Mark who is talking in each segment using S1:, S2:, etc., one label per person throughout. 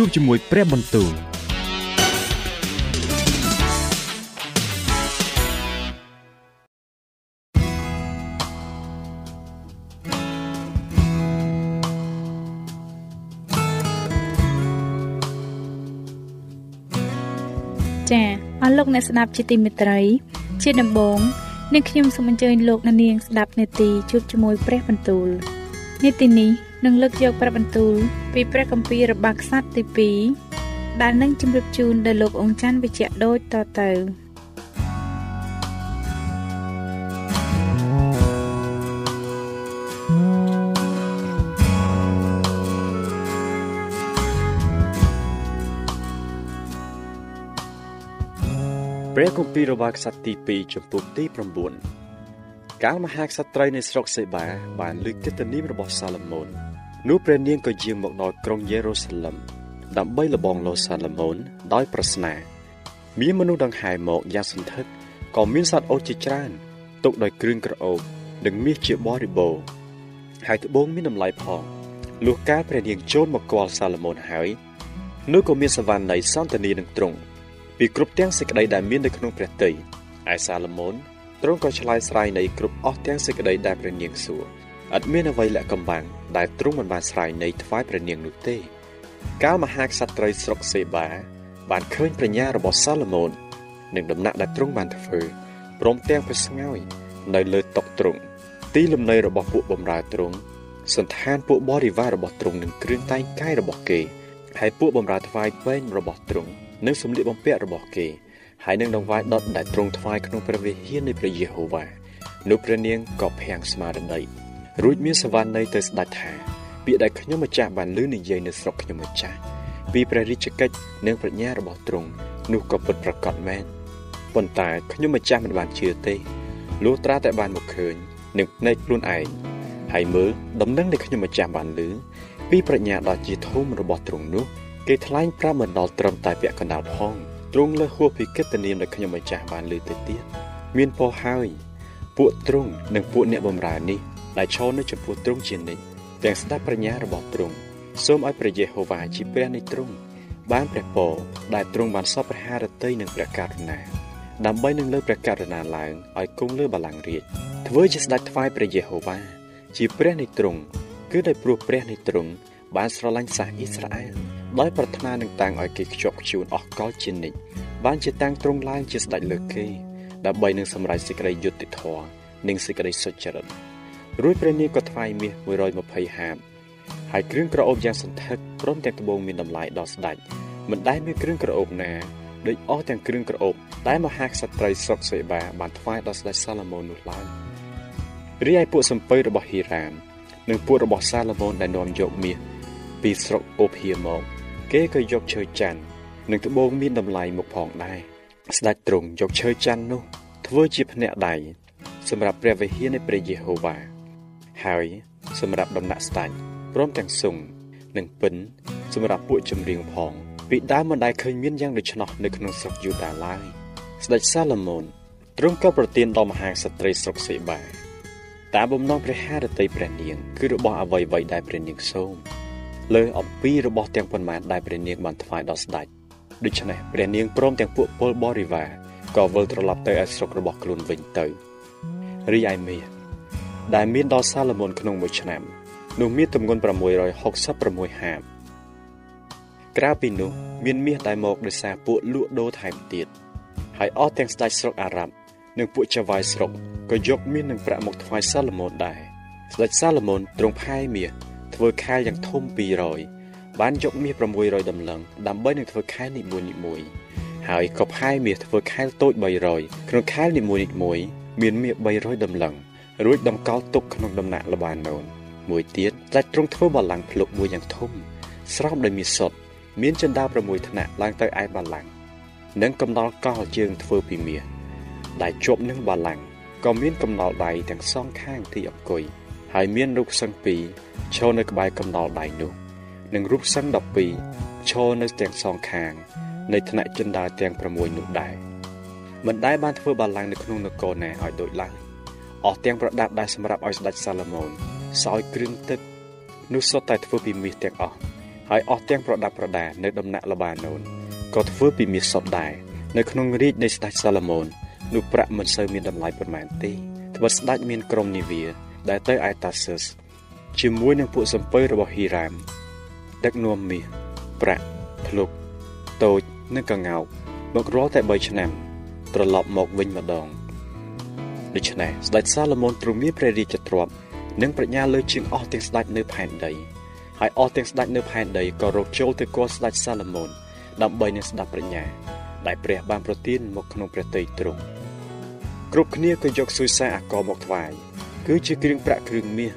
S1: ជួបជាមួយព្រះបន្ទូល
S2: ចាអស់លោកអ្នកស្ដាប់ជាទីមេត្រី ជាដំបូងនាងខ្ញុំសូមអញ្ជើញលោកអ្នកនាងស្ដាប់នេតិជួបជាមួយព្រះបន្ទូលនេតិនេះ នឹងលើកយកព្រះបន្ទូលពីព្រះគម្ពីររបស់ខ្សត្រទី2ដែលនឹងជម្រាបជូនដល់លោកអង្គច័ន្ទវិជ្ជៈដូចតទៅ
S1: ព្រះគម្ពីររបស់ខ្សត្រទី2ចំពុកទី9 កាលមហាក្សត្រីនៃស្រុកសេបាបានលើកកិត្តិនាមរបស់សាឡូមោននោះព្រះនាងក៏យាងមកដល់ក្រុងយេរូសាឡឹមដើម្បីលបងលោសាឡូមោនដោយប្រស្នាមានមនុស្សដង្ហែមកយ៉ាងសន្ធឹកក៏មានសត្វអូសជាច្រើនទុកដោយគ្រឿងក្រអូបនិងមាសជាបរិបូរហើយត្បូងមានតម្លៃផងលុះកាលព្រះនាងចូលមកគាល់សាឡូមោនហើយនោះក៏មានសវណ្ណនៃសន្តានីនឹងទ្រង់ពីគ្រប់ទាំងសេចក្តីដែលមាននៅក្នុងព្រះទ័យឯសាឡូមោន ទ្រង់ក៏ឆ្លើយស្រាយនៃគ្រប់អស់ទាំងសេចក្តីដែលព្រះនាងសួរអត់មានអ្វីលាក់កំបាំងដែលទ្រង់មិនបានស្រាយនៃថ្វាយព្រះនាងនោះទេ កាលមហាក្សត្រីស្រុកសេបា បានឃើញប្រាជ្ញារបស់សាឡូមោននិងដំណាក់ដែលទ្រង់បានធ្វើព្រមទាំងព្រះស្ងោយនៅលើតុទ្រង់ទីលំនៅរបស់ពួកបម្រើទ្រង់សន្តានពួកបរិវាររបស់ទ្រង់និងគ្រឿងតែងកាយរបស់គេហើយពួកបម្រើថ្វាយពេញរបស់ទ្រង់និងសម្លៀកបំពាក់របស់គេ ហើយនឹងដង្វាយដុតដែលទ្រង់ថ្វាយក្នុងព្រះវិហារនៃព្រះយេហូវ៉ានោះព្រះនាងក៏ភាំងស្មារតីរួចមានសវណ្ណនៃទៅស្ដេចថាពាក្យដែលខ្ញុំម្ចាស់បានលើនិយាយនៅស្រុកខ្ញុំម្ចាស់ពីព្រះរាជកិច្ចនិងប្រាជ្ញារបស់ទ្រង់នោះក៏ពិតប្រាកដមែនប៉ុន្តែខ្ញុំម្ចាស់មិនបានជឿទេលុះត្រាតែបានមកឃើញនឹងភ្នែកខ្លួនឯងហើយមើលដំណឹងដែលខ្ញុំម្ចាស់បានលើពីប្រាជ្ញាដ៏ជាធំរបស់ទ្រង់នោះគេថ្លែងប្រាប់មិនដល់ត្រឹមតែពាក់កណ្ដាលផង ទ្រង់លើសហួសពីកិត្តិនាមដែលខ្ញុំម្ចាស់បានលើទៅទៀតមានពោហើយ ពួកទ្រង់និងពួកអ្នកបម្រើនេះដែលឈរនៅចំពោះទ្រង់ជានិច្ចទាំងស្ដាប់ប្រាជ្ញារបស់ទ្រង់សូមឲ្យព្រះយេហូវ៉ាជាព្រះនៃទ្រង់បានព្រះពរដែលទ្រង់បានសពព្រះハរតីនិងព្រះករុណាដើម្បីនឹងលើព្រះករុណាឡើងឲ្យគង់លើបល្ល័ង្ករាជធ្វើជាស្ដេចថ្វាយព្រះយេហូវ៉ាជាព្រះនៃទ្រង់គឺដោយព្រោះព្រះនៃទ្រង់បានស្រឡាញ់សាសអ៊ីស្រាអែល ដោយប្រាថ្នានឹងតាំងឲ្យគេខ្ជាប់ខ្ជួនអស់កលជានិច្ចបានជាតាំងទ្រង់ឡើងជាស្ដេចលើគេដើម្បីនឹងសម្រេចសេចក្តីយុត្តិធម៌និងសេចក្តីសុចរិតរួចព្រះនាងក៏ថ្វាយមាស120ហាបហើយគ្រឿងក្រអូបយ៉ាងសន្ធឹកព្រមទាំងត្បូងមានតម្លៃដល់ស្ដេចមិនដែលមានគ្រឿងក្រអូបណាដូចអស់ទាំងគ្រឿងក្រអូបដែលមហាក្សត្រីស្រុកសេបាបានថ្វាយដល់ស្ដេចសាឡូមោននោះឡើយរីឯពួកសំពៅរបស់ហីរ៉ាមនិងពួករបស់សាឡូមោនដែលនាំយកមាសពីស្រុកអូភៀមក គេក៏យកឈើច័ន្ទនិងត្បូងមានតម្លៃមកផងដែរស្ដេចទ្រង់យកឈើច័ន្ទនោះ ធ្វើជាភ្នាក់ដៃសម្រាប់ព្រះវិហារនៃព្រះយេហូវ៉ាហើយសម្រាប់ដំណាក់ស្ដេចព្រមទាំងសុងនិងពិនសម្រាប់ពួកចម្រៀងផងពីដើមមិនដែលឃើញមានយ៉ាងដូច្នោះនៅក្នុងស្រុកយូដាឡើយស្ដេចសាឡូមោនទ្រង់ក៏ប្រទានដល់មហាក្សត្រីស្រុកសេបាតាមបំណងព្រះハរតីព្រះនាង គឺរបស់អ្វីៗដែលព្រះនាងសូម លើអំពីរបស់ទាំងប៉ុន្មានដែលព្រះនាងបានថ្វាយដល់ស្ដេចដូច្នេះព្រះនាងព្រមទាំងពួកពលបរិវារក៏វិលត្រឡប់ទៅឯស្រុករបស់ខ្លួនវិញទៅរីឯមាសដែលមានដល់សាឡូមោនក្នុងមួយឆ្នាំនោះមានទម្ងន់666ហាបក្រៅពីនោះមានមាសដែលមកដោយសារពួកលក់ដូរថែមទៀតហើយអស់ទាំងស្ដេចស្រុកអារ៉ាប់និងពួកចៅហ្វាយស្រុកក៏យកមាសនិងប្រាក់មកថ្វាយសាឡូមោនដែរស្ដេចសាឡូមោនទ្រង់ផែមាស ធ្វើខែលយ៉ាងធំ200បានយកមាស600ដំឡឹងដើម្បីនឹងធ្វើខែលនីមួយៗហើយក៏ផែមាសធ្វើខែលតូច300ក្នុងខែលនីមួយៗមានមាស300ដំឡឹងរួចតម្កល់ទុកក្នុងដំណាក់លបាណូនមួយទៀតស្ដេចទ្រង់ធ្វើបល្ល័ង្កភ្លុកមួយយ៉ាងធំស្រោបដោយមាសសុទ្ធមានជណ្ដើរ6ថ្នាក់ឡើងទៅឯបល្ល័ង្កនិងកំណល់កលជើងធ្វើពីមាសដែលជាប់នឹងបល្ល័ង្កក៏មានកំណល់ដៃទាំងសងខាងទីអង្គុយ ហើយមានរូបសង្ឃពីរឈរនៅក្បែរកំណល់ដៃនោះនិងរូបសង្ឃ12ឈរនៅទាំងសងខាង នៃថ្នាក់ជណ្ដើរទាំង6នោះដែរមិនដែលបានធ្វើបល្ល័ង្កនៅក្នុងនគរណាឲ្យដូចឡើយអស់ទាំងប្រដាប់ដែលសម្រាប់ឲ្យស្ដេចសាឡូមោនសោយគ្រឿងទឹកនោះសុទ្ធតែធ្វើពីមាសទាំងអស់ហើយអស់ទាំងប្រដាប់ប្រដានៅដំណាក់លបាណូនក៏ធ្វើពីមាសសុទ្ធដែរនៅក្នុងរាជនៃស្ដេចសាឡូមោននោះប្រាក់មិនសូវមានតម្លៃប៉ុន្មានទេត្បិតស្ដេចមានក្រុមនាវា ដែលទៅឯតាសឹសជាមួយនឹងពួកសំពៅរបស់ហ៊ីរ៉ាមដឹកនាំមាសប្រាក់ភ្លុកតូចនិងកងោកមករាល់តែ3ឆ្នាំ ត្រឡប់មកវិញម្ដងដូច្នេះស្ដេចសាឡូមោនទ្រង់មានព្រះរាជទ្រព្យនិងប្រាជ្ញាលើជាងអស់ទាំងស្ដេចនៅផែនដីហើយអស់ទាំងស្ដេចនៅផែនដីក៏រកចូលទៅគាល់ស្ដេចសាឡូមោនដើម្បីនឹងស្ដាប់ប្រាជ្ញា ដែលព្រះបានប្រទានមកក្នុងព្រះទ័យទ្រង់គ្រប់គ្នាក៏យកសុយសាអាករមកថ្វាយ គឺជាគ្រឿងប្រាក់គ្រឿងមាស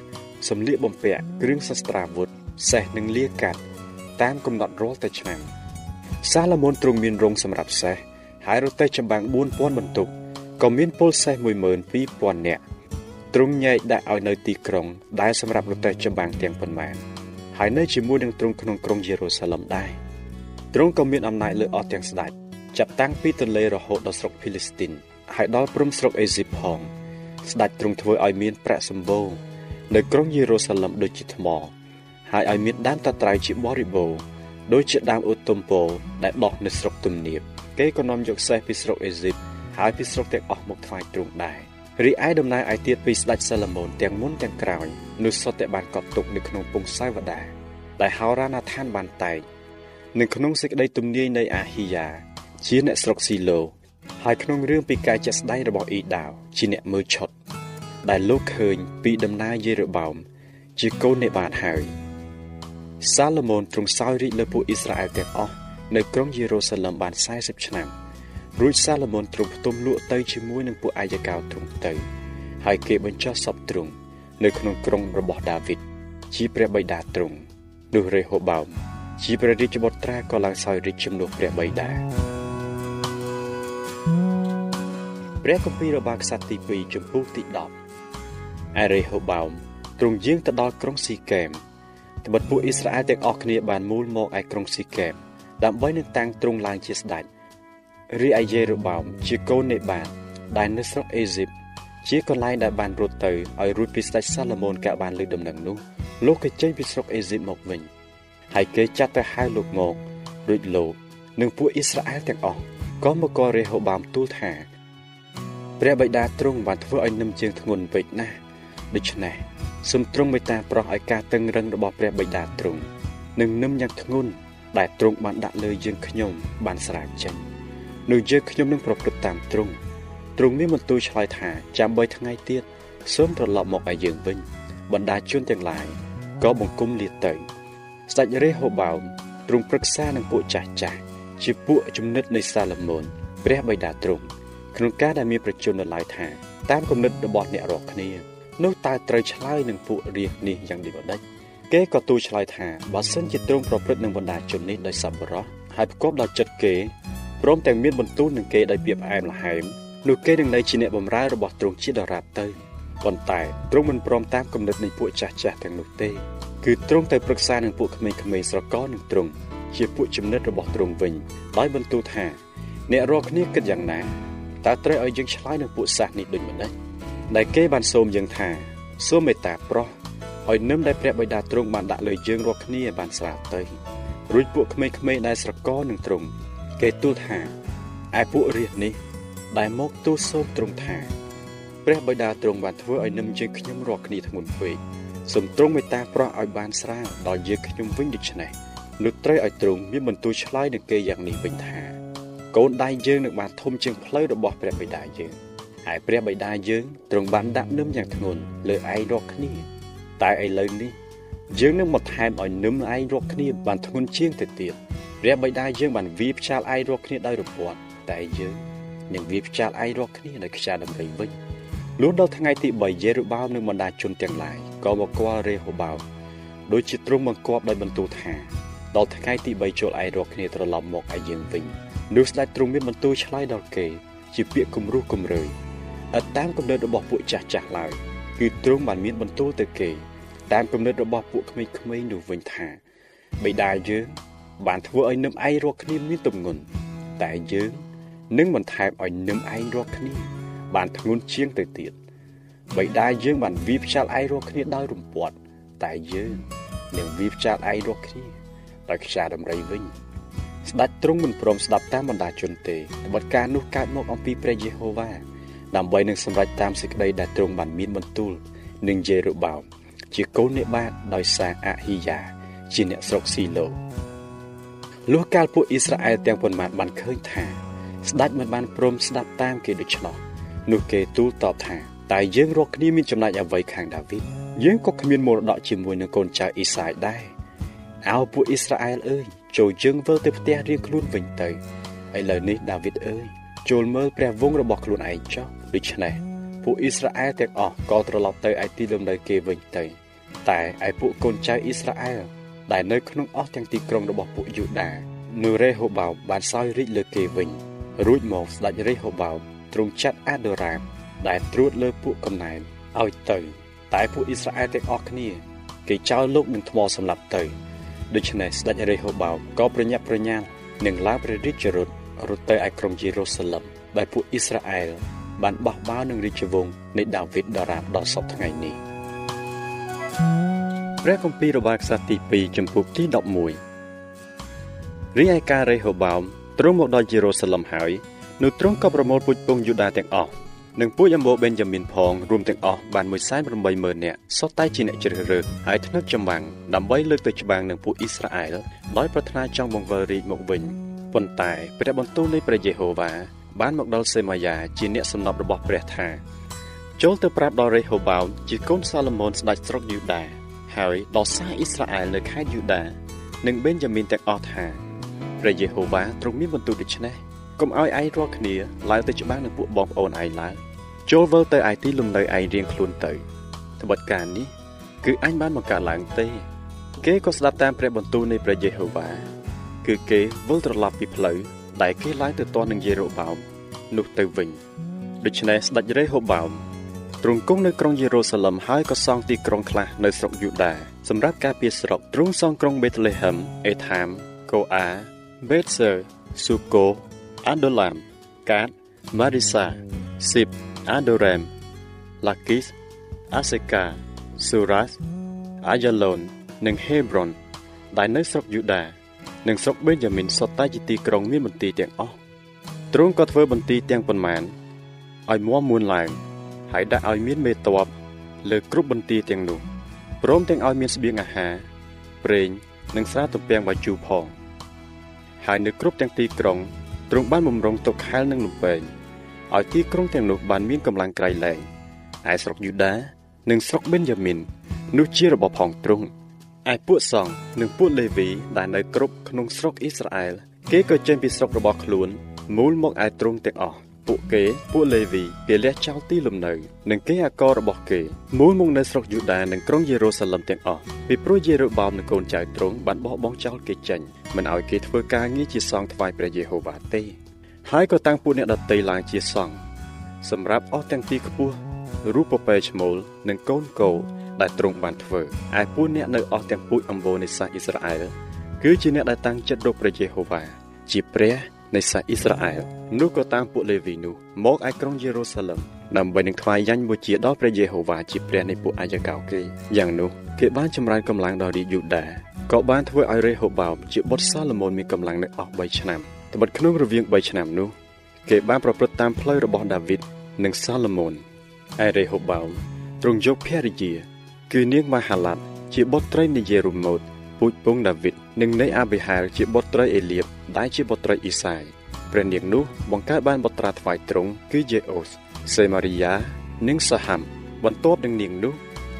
S1: សម្លៀកបំពាក់គ្រឿងសស្ត្រាវុធសេះនិងលាកាត់តាមកំណត់រាល់តែឆ្នាំសាឡូមោនទ្រង់មានរោងសម្រាប់សេះហើយរទេះចម្បាំង4000បន្ទុកក៏មានពលសេះ12000នាក់ទ្រង់ញែកដាក់ឲ្យនៅទីក្រុង ដែលសម្រាប់រទេះចម្បាំងទាំងប៉ុន្មានហើយនៅជាមួយនឹងទ្រង់ក្នុងក្រុងយេរូសាឡឹមដែរទ្រង់ក៏មានអំណាចលើអស់ទាំងស្ដេចចាប់តាំងពីទន្លេរហូតដល់ស្រុកភីលីស្ទីនហើយដល់ព្រំស្រុកអេស៊ីបផង ស្ដេចទ្រង់ធ្វើឲ្យមានប្រាក់សម្បូរនៅក្រុងយេរូសាឡឹមដូចជាថ្ម ហើយឲ្យមានដើមតាត្រៃជាបរិបូរដូចជាដើមអូទុំពោដែលដុះនៅស្រុកទំនាបគេក៏នាំយកសេះពីស្រុកអេស៊ីបហើយពីស្រុកទាំងអស់មកថ្វាយទ្រង់ដែររីឯដំណើរឯទៀតពីស្ដេចសាឡូមោនទាំងមុនទាំងក្រោយនោះសុទ្ធតែបានកត់ទុកនៅក្នុងពងសាវតាដែលហោរាណាឋានបានតែកនៅក្នុងសេចក្តីទំនាយនៃអាហ៊ីយ៉ាជាអ្នកស្រុកស៊ីឡូ ហើយក្នុងរឿងពីការចាក់ស្ដែងរបស់អ៊ីដាវជាអ្នកមើលឆុតដែលលោកឃើញពីដំណើរយេរូបោមជាកូននេបាតហើយសាឡូមោនទ្រង់សោយរាជលើពួកអ៊ីស្រាអែលទាំងអស់នៅក្រុងយេរូសាឡឹមបាន40ឆ្នាំរួចសាឡូមោនទ្រង់ផ្ទុំលក់ទៅជាមួយនឹងពួកអាយកោទ្រង់ទៅ ហើយគេបញ្ចុះសពទ្រង់នៅក្នុងក្រុងរបស់ដាវីតជាព្រះបិតាទ្រង់នោះរេហូបោមជាព្រះរាជបុត្រាក៏ឡើងសោយរាជជំនួសព្រះបិតា ព្រះគម្ពីររបស់ក្សត្រទី2ចំពុះទី10អេរេហូបោមទ្រង់យាងទៅដល់ក្រុងស៊ីកេមត្បិតពួកអ៊ីស្រាអែលទាំងអស់គ្នាបានមូលមកឯក្រុងស៊ីកេមដើម្បីនឹងតាំងទ្រង់ឡើងជាស្ដេចរីឯយេរូបោមជាកូននេបាតដែលនៅស្រុកអេស៊ីបជាកន្លែងដែលបានរត់ទៅឲ្យរួចពីស្ដេចសាឡូមោនក៏បានលើកដំណឹងនោះលោកក៏ចេញពីស្រុកអេស៊ីបមកវិញហើយគេចាត់ទៅហៅលោកមកដូចលោកនិងពួកអ៊ីស្រាអែលទាំងអស់ក៏មកករេហូបោមទូលថា ព្រះបិតាទ្រង់បានធ្វើឲ្យនឹមជើងធ្ងន់ពេកណាស់ដូច្នេះសូមទ្រង់មេត្តាប្រោះឲ្យការតឹងរឹងរបស់ព្រះបិតាទ្រង់នឹងនឹមយ៉ាងធ្ងន់ដែលទ្រង់បានដាក់លើយើងខ្ញុំបានស្រាវចេញនោះយើងខ្ញុំនឹងប្រព្រឹត្តតាមទ្រង់ទ្រង់មានបន្ទូលឆ្លើយថាចាំ3ថ្ងៃទៀតសូមត្រឡប់មកឲ្យយើងវិញបណ្ដាជនទាំងឡាយក៏បង្គំលាទៅស្ដេចរេហូបោមទ្រង់ប្រឹក្សានឹងពួកចាស់ចាស់ជាពួកចំណិតនៃសាឡូមោនព្រះបិតាទ្រង់ ក្នុងការដែលមានប្រជជននៅឡើយថាតាមគំនិតរបស់អ្នករាល់គ្នានោះតើត្រូវឆ្លើយនឹងពួករាជនេះយ៉ាងដូចម្ដេចគេក៏ទូលឆ្លើយថាបើសិនជាទ្រង់ប្រព្រឹត្តនឹងបណ្ដាជននេះដោយសប្បុរសហើយប្រកបដោយចិត្តគេព្រមទាំងមានបន្ទូលនឹងគេដោយភាពផ្អែមល្ហែមនោះគេនឹងនៅជាអ្នកបម្រើរបស់ទ្រង់ជាដរាបទៅប៉ុន្តែទ្រង់មិនព្រមតាមគំនិតនៃពួកចាស់ចាស់ទាំងនោះទេគឺទ្រង់ទៅប្រឹក្សានឹងពួកក្មេងៗស្រកនឹងទ្រង់ជាពួកចំណិតរបស់ទ្រង់វិញដោយបន្ទូលថាអ្នករាល់គ្នាគិតយ៉ាងណា តើត្រូវឲ្យយើងឆ្លើយនឹងពួកសាសនេះដូចម្ដេចដែលគេបានសូមយើងថាសូមមេត្តាប្រោះឲ្យនឹមដែលព្រះបិតាទ្រង់បានដាក់លើយើងរាល់គ្នាបានស្រាលទៅរួចពួកក្មេងៗដែលស្រកនឹងទ្រង់គេទូលថាឯពួករាជនេះ ដែលមកទូលសូមទ្រង់ថាព្រះបិតាទ្រង់បានធ្វើឲ្យនឹមយើងខ្ញុំរាល់គ្នាធ្ងន់ពេកសូមទ្រង់មេត្តាប្រោះឲ្យបានស្រាលដល់យើងខ្ញុំវិញដូច្នេះនោះត្រូវឲ្យទ្រង់មានបន្ទូលឆ្លើយនឹងគេយ៉ាងនេះវិញថា កូនដៃយើងនឹងបានធំជាងផ្លូវរបស់ព្រះបិតាយើងហើយព្រះបិតាយើងទ្រង់បានដាក់នឹមយ៉ាងធ្ងន់លើឯងរាល់គ្នា តែឥឡូវនេះយើងនឹងមកថែមឲ្យនឹមឯងរាល់គ្នាបានធ្ងន់ជាងទៅទៀតព្រះបិតាយើងបានវាផ្ចាលឯងរាល់គ្នាដោយរពាត់តែយើងនឹងវាផ្ចាលឯងរាល់គ្នាដោយខ្យាដំរីវិញលុះដល់ថ្ងៃទី3យេរូបោមនិងបណ្ដាជនទាំងឡាយក៏មកគាល់រេហូបោមដោយជាទ្រង់បង្គាប់ដោយបន្ទូលថាដល់ថ្ងៃទី3ចូលឯងរាល់គ្នាត្រឡប់មកឲ្យយើងវិញ នោះស្ដេចទ្រង់មានបន្ទូលឆ្លើយដល់គេ ជាពាក្យគំរោះគំរើយឥតតាមគំនិតរបស់ពួកចាស់ចាស់ឡើយគឺទ្រង់បានមានបន្ទូលទៅគេ តាមគំនិតរបស់ពួកក្មេងៗនោះវិញថាបិតាយើងបានធ្វើឲ្យនឹមឯងរកគ្នាមានទម្ងន់តែយើងនឹងបន្ថែមឲ្យនឹមឯងរកគ្នា បានធ្ងន់ជាងទៅទៀតបិតាយើងបានវាផ្ចាល់ឯងរកគ្នាដោយរំពាត់តែយើងនឹងវាផ្ចាល់ឯងរកគ្នាដោយខ្យាដំរីវិញ ស្ដេចទ្រង់មិនព្រមស្ដាប់តាមបណ្ដាជនទេត្បិតការនោះកើតមកអំពីព្រះយេហូវ៉ាដើម្បីនឹងសម្រេចតាមសេចក្តីដែលទ្រង់បានមានបន្ទូលនឹងយេរូបោមជាកូននេបាតដោយសារអហ៊ីយ៉ាជាអ្នកស្រុកស៊ីឡូលុះកាលពួកអ៊ីស្រាអែលទាំងប៉ុន្មានបានឃើញថាស្ដេចមិនបានព្រមស្ដាប់តាមគេដូច្នោះនោះគេទូលតបថាតែយើងរកគ្នាមានចំណែកអ្វីខាងដាវីតយើងក៏គ្មានមរតកជាមួយនឹងកូនចៅអ៊ីសាយដែរអោពួកអ៊ីស្រាអែលអើយ ចូលយើងវិលទៅផ្ទះរៀងខ្លួនវិញទៅឥឡូវនេះដាវីតអើយចូលមើលព្រះវង្សរបស់ខ្លួនឯងចុះដូច្នេះពួកអ៊ីស្រាអែលទាំងអស់ក៏ត្រឡប់ទៅឯទីលំនៅគេវិញទៅ តែឯពួកកូនចៅអ៊ីស្រាអែលដែលនៅក្នុងអស់ទាំងទីក្រុងរបស់ពួកយូដានោះរេហូបោមបានសោយរាជលើគេវិញ រួចមកស្ដេចរេហូបោមទ្រង់ចាត់អាដូរ៉ាមដែលត្រួតលើពួកកំណែនឲ្យទៅ តែពួកអ៊ីស្រាអែលទាំងអស់គ្នា គេចោលលោកនឹងថ្មសម្លាប់ទៅ ដូច្នេះស្ដេចរេហូបោមក៏ប្រញាប់ប្រញាល់នឹងឡើងព្រះរាជរថរត់ទៅឯក្រុងយេរូសាឡឹមដែលពួកអ៊ីស្រាអែលបានបោះបោនឹងរាជវង្សនៃដាវីតដរាបដល់សពថ្ងៃនេះព្រះគម្ពីររបស់ខ្សត្រទី2ចំពុកទី11រីឯការរេហូបោមទ្រង់មកដល់យេរូសាឡឹមហើយនោះទ្រង់ក៏ប្រមូលពូជពងយូដាទាំងអស់ និងពូជអម្បូបេនយ៉ាមីនផងរួមទាំងអស់បាន180,000នាក់សុទ្ធតែជាអ្នកជ្រើសរើសហើយធ្នឹកចម្បាំងដើម្បីលើកទៅច្បាំងនឹងពួកអ៊ីស្រាអែលដោយប្រាថ្នាចង់បង្វិលរាជមកវិញប៉ុន្តែព្រះបន្ទូលនៃព្រះយេហូវ៉ាបានមកដល់សេម៉ាយ៉ាជាអ្នកសំណប់របស់ព្រះថាចូលទៅប្រាប់ដល់រេហូបោមជាកូនសាឡូមោនស្ដេចស្រុកយូដាហើយដល់សារអ៊ីស្រាអែលនៅខេត្តយូដានិងបេនយ៉ាមីនទាំងអស់ថាព្រះយេហូវ៉ាទ្រង់មានបន្ទូលដូច្នេះ កុំឲ្យឯងរាល់គ្នាឡើងទៅច្បាំងនឹងពួកបងប្អូនឯងឡើយចូលវិលទៅឯទីលំនៅឯងរៀងខ្លួនទៅត្បិតការនេះ គឺអញបានបង្កើតឡើងទេ គេក៏ស្ដាប់តាមព្រះបន្ទូលនៃព្រះយេហូវ៉ាគឺគេវិលត្រឡប់ពីផ្លូវដែលគេឡើងទៅទាស់នឹងយេរូបោមនោះទៅវិញដូច្នេះស្ដេចរេហូបោមទ្រង់គង់នៅក្រុងយេរូសាឡឹមហើយក៏សង់ទីក្រុងខ្លះនៅស្រុកយូដាសម្រាប់ការពារស្រុកទ្រង់សង់ក្រុងបេតលេហឹមអេថាមកូអាបេតសឺស៊ូកូ អាដូឡាមកាតម៉ារីសាស៊ីបអាដូរ៉េមឡាគីសអាសេកាស៊ូរ៉ាសអាយ៉ាឡូននិងហេប្រុនដែលនៅស្រុកយូដានិងស្រុកបេនយ៉ាមីនសុទ្ធតែជាទីក្រុងមានបន្ទាយទាំងអស់ទ្រង់ក៏ធ្វើបន្ទាយទាំងប៉ុន្មានឲ្យមាំមួនឡើងហើយដាក់ឲ្យមានមេតបលើគ្រប់បន្ទាយទាំងនោះព្រមទាំងឲ្យមានស្បៀងអាហារប្រេងនិងស្រាទំពាំងបាយជូរផងហើយនៅគ្រប់ទាំងទីក្រុង ទ្រង់បានបំរុងទុកខែលនិងលំពែងឲ្យទីក្រុងទាំងនោះបានមានកម្លាំងក្រៃលែងឯស្រុកយូដា និងស្រុកបេនយ៉ាមីននោះជារបស់ផងទ្រង់ឯពួកសង្ឃនិងពួកលេវីដែលនៅគ្រប់ក្នុងស្រុកអ៊ីស្រាអែលគេក៏ចេញពីស្រុករបស់ខ្លួនមូលមកឯទ្រង់ទាំងអស់ ពួកគេពួកលេវីគេលះចោលទីលំនៅ និងគេអាកររបស់គេមូលមកនៅស្រុកយូដានិងក្រុងយេរូសាឡឹមទាំងអស់ពីព្រោះយេរូបោមនិងកូនចៅទ្រង់បានបោះបង់ចោលគេចេញមិនឲ្យគេធ្វើការងារជាសង្ឃថ្វាយព្រះយេហូវ៉ាទេ ហើយក៏តាំងពួកអ្នកដតីឡើងជាសង្ឃសម្រាប់អស់ទាំងទីខ្ពស់រូបពពែឈ្មោលនិងកូនគោដែលទ្រង់បានធ្វើឯពួកអ្នកនៅអស់ទាំងពូជអម្បូរនៃសាសអ៊ីស្រាអែលគឺជាអ្នកដែលតាំងចិត្តរកព្រះយេហូវ៉ាជាព្រះ នៃសាសអ៊ីស្រាអែលនោះក៏តាមពួកលេវីនោះមកឯក្រុងយេរូសាឡឹមដើម្បីនឹងថ្វាយយ៉ាញ់បូជាដល់ព្រះយេហូវ៉ាជាព្រះនៃពួកអាយកោគេយ៉ាងនោះគេបានចម្រើនកម្លាំងដល់រាជយូដាក៏បានធ្វើឲ្យរេហូបោមជាបុត្រសាឡូមោនមានកម្លាំងនៅអស់3ឆ្នាំត្បិតក្នុងរវាង3ឆ្នាំនោះគេបានប្រព្រឹត្តតាមផ្លូវរបស់ដាវីតនិងសាឡូមោនឯរេហូបោមទ្រង់យកភរិយា គឺនាងម៉ាហាឡាត់ជាបុត្រីនៃយេរូម៉ូត ពូជពងដាវីតនិងនៃអាប៊ីហាលជាបុត្រីអេលៀបដែលជាបុត្រីអ៊ីសាយព្រះនាងនោះបង្កើតបានបុត្រាថ្វាយទ្រង់គឺយេអូសសេម៉ារីយ៉ានិងសាហាំបន្ទាប់នឹងនាងនោះ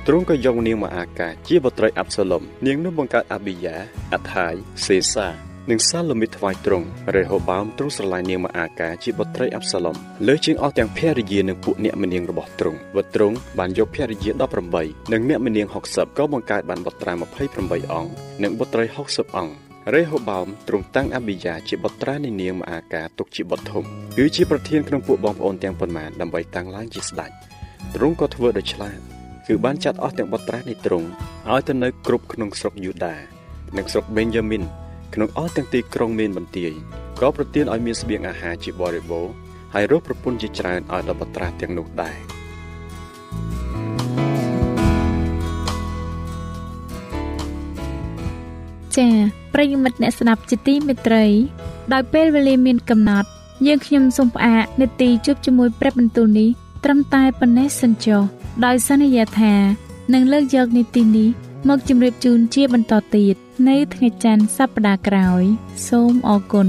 S1: ទ្រង់ក៏យកនាងម៉ាអាកាជាបុត្រីអាប់សាឡុមនាងនោះបង្កើតអាប៊ីយ៉ាអាថាយសេសា និងសាឡូមីថ្វាយទ្រង់រេហូបោមទ្រង់ស្រឡាញ់នាងម៉ាអាកាជាបុត្រីអាប់សាឡុមលើជាងអស់ទាំងភរិយានិងពួកអ្នកមនាងរបស់ទ្រង់វទ្រង់បានយកភរិយា18និងអ្នកមនាង60ក៏បង្កើតបានបុត្រា28អង្គនិងបុត្រី60អង្គរេហូបោមទ្រង់តាំងអាប៊ីយ៉ាជាបុត្រានៃនាងម៉ាអាកាទុកជាបុត្រធំគឺជាប្រធានក្នុងពួកបងប្អូនទាំងប៉ុន្មានដើម្បីតាំងឡើងជាស្ដេចទ្រង់ក៏ធ្វើដោយឆ្លាតគឺបានចាត់អស់ទាំងបុត្រានៃទ្រង់ឲ្យទៅនៅគ្រប់ក្នុងស្រុកយូដានិងស្រុកបេនយ៉ាមីន ក្នុងអស់ទាំងទីក្រុងមានបន្ទាយក៏ប្រទានឲ្យមានស្បៀងអាហារជាបរិបូរណ៍ហើយរកប្រពន្ធជាច្រើនឲ្យដល់បុត្រាទាំងនោះដែរ
S2: ចា៎ប្រិយមិត្តអ្នកស្ដាប់ជាទីមេត្រី ដោយពេលវេលាមានកំណត់ យើងខ្ញុំសូមផ្អាកនាទីជួបជាមួយព្រះបន្ទូលនេះត្រឹមតែប៉ុណ្ណេះសិនចុះដោយសន្យាថានឹងលើកយកនីតិនេះមកជម្រាបជូនជាបន្តទៀត នៅថ្ងៃច័ន្ទសប្តាហ៍ក្រោយ សូមអរគុណ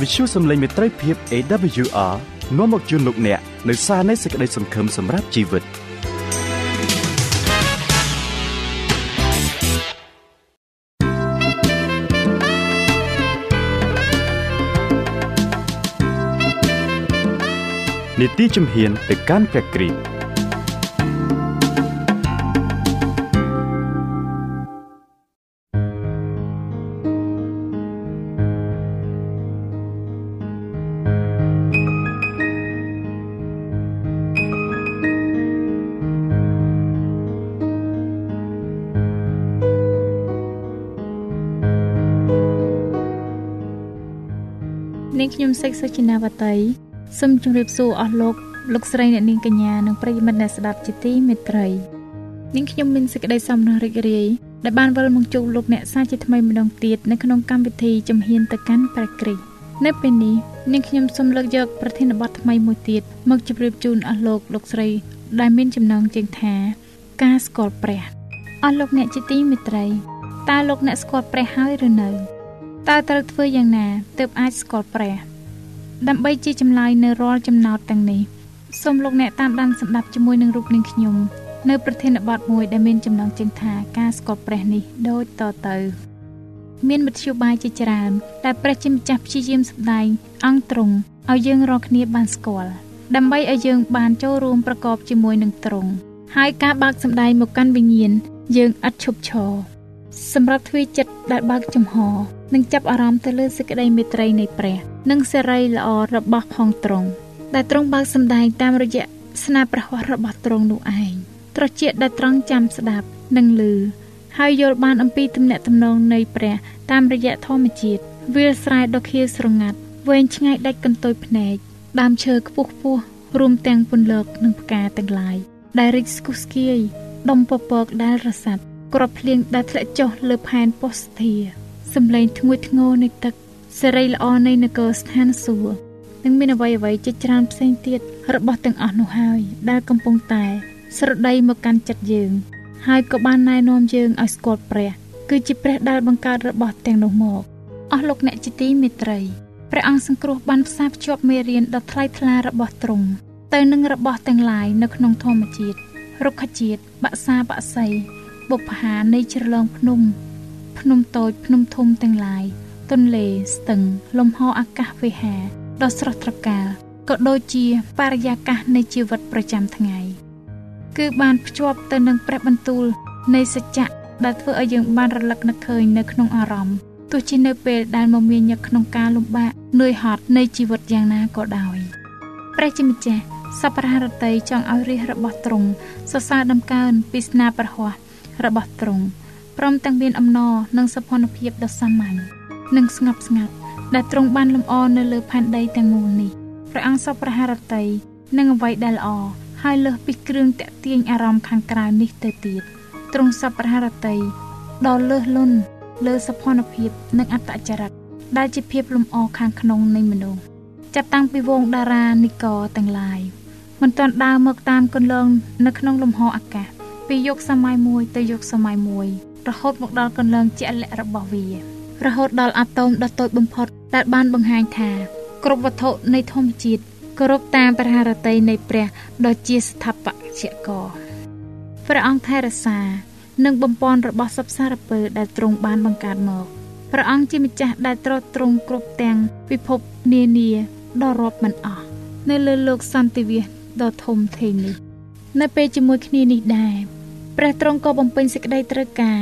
S1: វិទ្យុសំឡេងមេត្រីភាព AWR នាំមកជូនលោកអ្នកនៅសារនៃសេចក្តីសង្ឃឹមសម្រាប់ជីវិត។ នីតិជំហានទៅកាន់ព្រះគ្រីស្ទ
S2: នាងខ្ញុំសេកសុចិនាវតី សូមជម្រាបសួរអស់លោកលោកស្រីអ្នកនាងកញ្ញានិងប្រិយមិត្តអ្នកស្ដាប់ជាទីមេត្រីនាងខ្ញុំមានសេចក្តីសំណររីករាយដែលបានវិលមកជួបលោកអ្នកសាជាថ្មីម្ដងទៀតនៅក្នុងកម្មវិធីជំហានទៅកាន់ព្រះគ្រីស្ទនៅពេលនេះនាងខ្ញុំសូមលើកយកប្រធានបទថ្មីមួយទៀតមកជម្រាបជូនអស់លោកលោកស្រី ដែលមានចំណងជើងថាការស្គាល់ព្រះអស់លោកអ្នកជាទីមេត្រីតើលោកអ្នកស្គាល់ព្រះហើយឬនៅតើត្រូវធ្វើយ៉ាងណាទើបអាចស្គាល់ព្រះ ដើម្បីជាចម្លើយនៅរាល់ចំណោទទាំងនេះសូមលោកអ្នកតាមដានស្ដាប់ជាមួយនឹងរូបនាងខ្ញុំនៅប្រធានបទមួយដែលមានចំណងជើងថាការស្គាល់ព្រះនេះដូចតទៅមានមធ្យោបាយជាច្រើនដែលព្រះជាម្ចាស់ព្យាយាមសម្ដែងអង្គទ្រង់ឲ្យយើងរាល់គ្នាបានស្គាល់ដើម្បីឲ្យយើងបានចូលរួមប្រកបជាមួយនឹងទ្រង់ហើយការបើកសម្ដែងមកកាន់វិញ្ញាណយើងឥតឈប់ឈរសម្រាប់ទ្វាចិត្តដែលបើកចំហ និងចាប់អារម្មណ៍ទៅលើសេចក្តីមេត្រីនៃព្រះ និងសេរីល្អរបស់ផងទ្រង់ដែលទ្រង់បើកសម្ដែងតាមរយៈស្នាព្រះហស្ថរបស់ទ្រង់នោះឯងត្រជាដែលត្រង់ចាំស្ដាប់និងឮហើយយល់បានអំពីទំនាក់ទំនងនៃព្រះតាមរយៈធម្មជាតិវាលស្រែដ៏ខៀវស្រងាត់វែងឆ្ងាយដាច់កន្ទុយភ្នែកដើមឈើខ្ពស់ខ្ពស់រួមទាំងពន្លកនិងផ្កាទាំងឡាយដែលរីកស្គុះស្គាយដុំពពកដែលរសាត់ក្របភ្លៀងដែលធ្លាក់ចុះលើផែនពោស្ធា សំឡេងធ្ងួយធ្ងរនៃទឹកសេរីល្អនៃនគរស្ថានសួគ៌និងមានអ្វីអ្វីជាច្រើនផ្សេងទៀតរបស់ទាំងអស់នោះហើយដែលកំពុងតែស្រដីមកកាន់ចិត្តយើង ហើយក៏បានណែនាំយើងឲ្យស្គាល់ព្រះ គឺជាព្រះដែលបង្កើតរបស់ទាំងនោះមកអស់លោកអ្នកជាទីមេត្រីព្រះអង្គសង្គ្រោះបានផ្សារភ្ជាប់មេរៀនដ៏ថ្លៃថ្លារបស់ទ្រង់ទៅនឹងរបស់ទាំងឡាយនៅក្នុងធម្មជាតិរុក្ខជាតិបក្សាបក្សីបុព្វហានៃជ្រលងភ្នំ ភ្នំតូចភ្នំធំទាំងឡាយទន្លេស្ទឹងលំហអាកាសវេហាដ៏ស្រស់ត្រកាលក៏ដូចជាបរិយាកាសនៃជីវិតប្រចាំថ្ងៃគឺបានភ្ជាប់ទៅនឹងព្រះបន្ទូលនៃសច្ចៈដែលធ្វើឲ្យយើងបានរលឹកនឹកឃើញនៅក្នុងអារម្មណ៍ទោះជានៅពេលដែលមមាញឹកក្នុងការលំបាកនឿយហត់នៃជីវិតយ៉ាងណាក៏ដោយព្រះជាម្ចាស់សពរហរតីចង់ឲ្យរាជរបស់ទ្រង់សរសើរដំកើងពីស្នាប្រហ័សរបស់ទ្រង់ ព្រមទាំងមានអំណរនិងសុភណភាពដ៏សាមញ្ញនិងស្ងប់ស្ងាត់ដែលទ្រង់បានលំអនៅលើផែនដីទាំងមូលនេះព្រះអង្គសពប្រហារតីនិងអ្វីដែលល្អហើយលើសពីគ្រឿងតាក់ទាញអារម្មណ៍ខាងក្រៅនេះទៅទៀតទ្រង់សពប្រហារតីដ៏លើសលន់លើសុភណភាពនិងអត្តចរិតដែលជាភាពលំអខាងក្នុងនៃមនុស្សចាប់តាំងពីវងតារានិកទាំងឡាយមមិនទាន់ដើរមកតាមគន្លងនៅក្នុងលំហអាកាសពីយុគសម័យមួយទៅយុគសម័យមួយ រហូតមកដល់គន្លងជាក់លាក់របស់វា រហូតដល់អាតូមដ៏តូចបំផុតដែលបានបង្ហាញថាគ្រប់វត្ថុនៃធម្មជាតិគោរពតាមព្រះハរតីនៃព្រះដ៏ជាស្ថាបត្យករព្រះអង្គថែរក្សានិងបំពន់របស់សពសារពើដែលទ្រង់បានបង្កើតមកព្រះអង្គជាម្ចាស់ដែលត្រួតត្រងគ្រប់ទាំងពិភពនានាដ៏រាប់មិនអស់នៅលើលោកសន្តិវិសដ៏ធំធេងនេះនៅពេលជាមួយគ្នានេះដែរ ព្រះទ្រង់ក៏បំពេញសេចក្តីត្រូវការ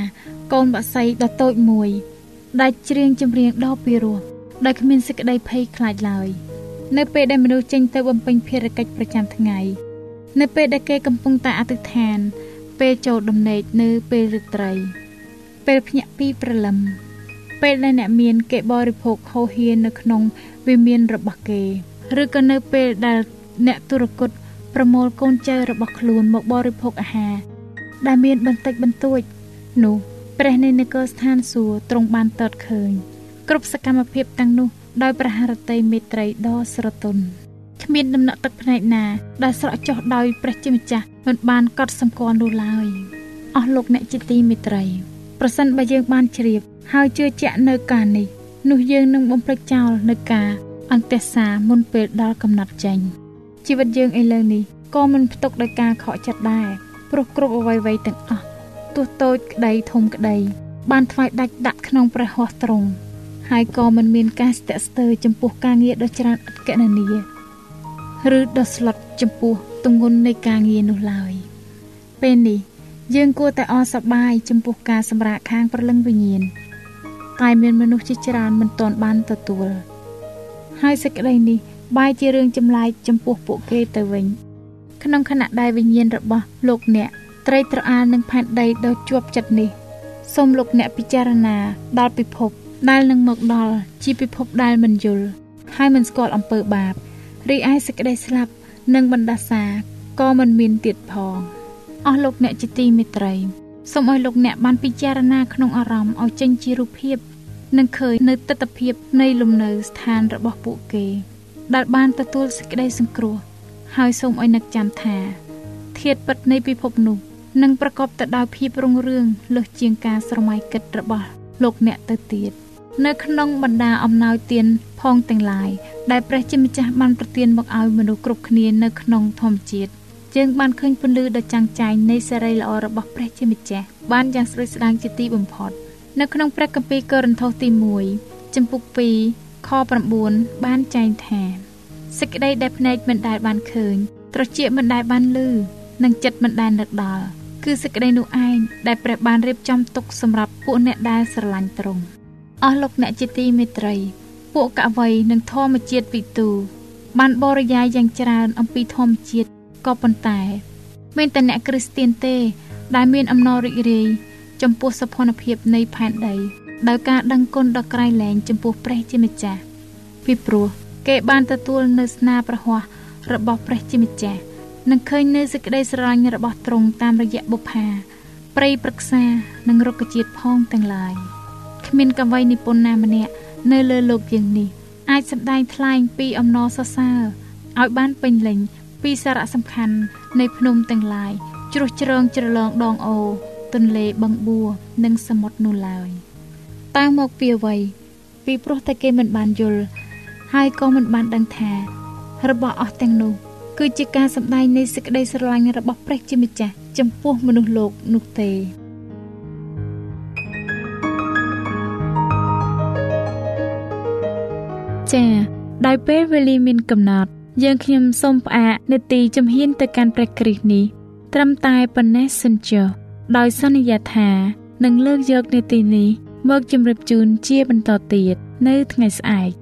S2: កូនបក្សីដ៏តូចមួយ ដែលច្រៀងចម្រៀងដ៏ពីរោះដែលគ្មានសេចក្តីភ័យខ្លាចឡើយនៅពេលដែលមនុស្សចេញទៅបំពេញភារកិច្ចប្រចាំថ្ងៃនៅពេលដែលគេកំពុងតែអធិដ្ឋាន ពេលចូលដំណេកនៅពេលរាត្រី ពេលភ្ញាក់ពីព្រលឹមពេលដែលអ្នកមានគេបរិភោគហូហៀននៅក្នុងវិមានរបស់គេឬក៏នៅពេលដែលអ្នកទុរគតប្រមូលកូនចៅរបស់ខ្លួនមកបរិភោគអាហារ ដែលមានបន្តិចបន្តួច នោះព្រះនៃនគរស្ថានសួគ៌ទ្រង់បានតតឃើញ គ្រប់សកម្មភាពទាំងនោះដោយព្រះハរតីមេត្រីដ៏ស្រទន់គ្មានដំណក់ទឹកភ្នែកណា ដែលស្រក់ចុះដោយព្រះជាម្ចាស់មិនបានកត់សម្គាល់នោះឡើយអស់លោកអ្នកជាទីមេត្រីប្រសិនបើយើងបានជ្រាបហើយជឿជាក់នៅការនេះនោះយើងនឹងបំភ្លេចចោលនៅការអន្តេសាមុនពេលដល់កំណត់ចេញជីវិតយើងឥឡូវនេះក៏មិនផ្ទុកដោយការខកចិត្តដែរ ព្រោះគ្រប់អ្វីៗទាំងអស់ទោះតូចក្តីធំក្តី បានថ្វាយដាច់ដាក់ក្នុងព្រះហស្ថទ្រង់ហើយក៏មិនមានការស្ទាក់ស្ទើរចំពោះការងារដ៏ច្រើនឥតកណនាឬដ៏ស្លុតចំពោះទម្ងន់នៃការងារនោះឡើយពេលនេះយើងគួរតែអសប្បាយចំពោះការសម្រាកខាងប្រលឹងវិញ្ញាណតែមានមនុស្សជាច្រើនមិនទាន់បានទទួលហើយសេចក្តីនេះបែរជារឿងចម្លែកចំពោះពួកគេទៅវិញ ក្នុងខណៈដែលវិញ្ញាណរបស់លោកអ្នកត្រីត្រអាលនឹងផែនដីដ៏ជាប់ចិត្តនេះសូមលោកអ្នកពិចារណាដល់ពិភពដែលនឹងមកដល់ជាពិភពដែលមិនយល់ហើយមិនស្គាល់អំពើបាបរីឯសេចក្តីស្លាប់និងបណ្ដាសាក៏មិនមានទៀតផងអស់លោកអ្នកជាទីមេត្រីសូមឲ្យលោកអ្នកបានពិចារណាក្នុងអារម្មណ៍ឲ្យចេញជារូបភាពនិងឃើញនៅទស្សនវិជ្ជានៃលំនៅស្ថានរបស់ពួកគេ ដែលបានទទួលសេចក្តីសង្គ្រោះ ហើយសូមឲ្យនឹកចាំថាធាតពិតនៃពិភពនោះនឹងប្រកបទៅដោយភាពរុងរឿងលើសជាងការស្រមៃគិតរបស់លោកអ្នកទៅទៀតនៅក្នុងបណ្ដាអំណោយទានផងទាំងឡាយដែលព្រះជាម្ចាស់បានប្រទានមកឲ្យមនុស្សគ្រប់គ្នានៅក្នុងធម្មជាតិយើងបានឃើញពន្លឺដ៏ចាំងចែងនៃសេរីល្អរបស់ព្រះជាម្ចាស់បានយ៉ាងស្រួយស្ដាងជាទីបំផុតនៅក្នុងព្រះគម្ពីរកូរិនថូសទី1ចំពុក2ខ9បានចែងថា សេចក្តីដែលភ្នែកមិនដែលបានឃើញត្រចៀកមិនដែលបានឮនិងចិត្តមិនដែលនឹកដល់គឺសេចក្តីនោះឯងដែលព្រះបានរៀបចំទុកសម្រាប់ពួកអ្នកដែលស្រឡាញ់ទ្រង់អស់លោកអ្នកជាទីមេត្រី ពួកកវីនិងធម្មជាតិពីទូ បានបរិយាយយ៉ាងច្រើនអំពីធម្មជាតិក៏ប៉ុន្តែមានតែអ្នកគ្រីស្ទៀនទេ ដែលមានអំណររីករាយចំពោះសភនភាពនៃផែនដីដោយការដឹងគុណដ៏ក្រៃលែងចំពោះព្រះជាម្ចាស់ពីព្រោះ គេបានទទួលនៅស្នាព្រះហស្ថរបស់ព្រះជាម្ចាស់និងឃើញនៅសេចក្តីស្រឡាញ់របស់ទ្រង់តាមរយៈបុប្ផាព្រៃព្រឹក្សានិងរុក្ខជាតិផងទាំងឡាយគ្មានកវីនិពន្ធណាម្នាក់នៅលើលោកយើងនេះអាចសម្ដែងថ្លែងពីអំណរសរសើរឲ្យបានពេញលេញពីសារៈសំខាន់នៃភ្នំទាំងឡាយជ្រោះជ្រងជ្រលងដងអូទន្លេបឹងបួរនិងសមុទ្រនោះឡើយតើមកពីអ្វីពីព្រោះតែគេមិនបានយល់ ហើយក៏មិនបានដឹងថា របស់អស់ទាំងនោះ គឺជាការសម្ដែងនៃសេចក្តីស្រឡាញ់របស់ព្រះជាម្ចាស់ចំពោះមនុស្សលោកនោះទេចា៎ដោយពេលវេលាមានកំណត់ យើងខ្ញុំសូមផ្អាកនេតិជំហានទៅកាន់ព្រះគ្រីស្ទនេះត្រឹមតែប៉ុណ្ណេះសិនចុះដោយសន្យាថានឹងលើកយកនេតិនេះមកជម្រាបជូនជាបន្តទៀតនៅថ្ងៃស្អែក